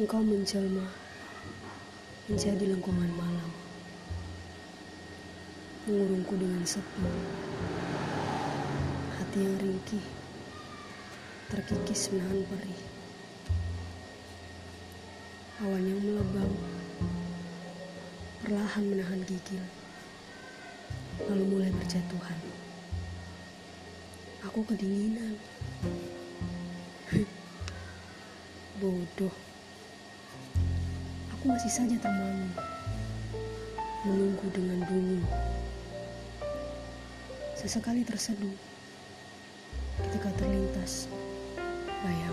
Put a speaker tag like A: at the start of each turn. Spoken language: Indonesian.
A: Engkau menjelma menjadi lengkungan malam, mengurungku dengan sepi. Hati yang ringkih, terkikis menahan perih. Awan yang melebam, perlahan menahan gigil, lalu mulai berjatuhan. Aku kedinginan. Bodoh. Aku masih saja termangu, menunggu dengan dungu. Sesekali terseduh ketika terlintas bayangmu.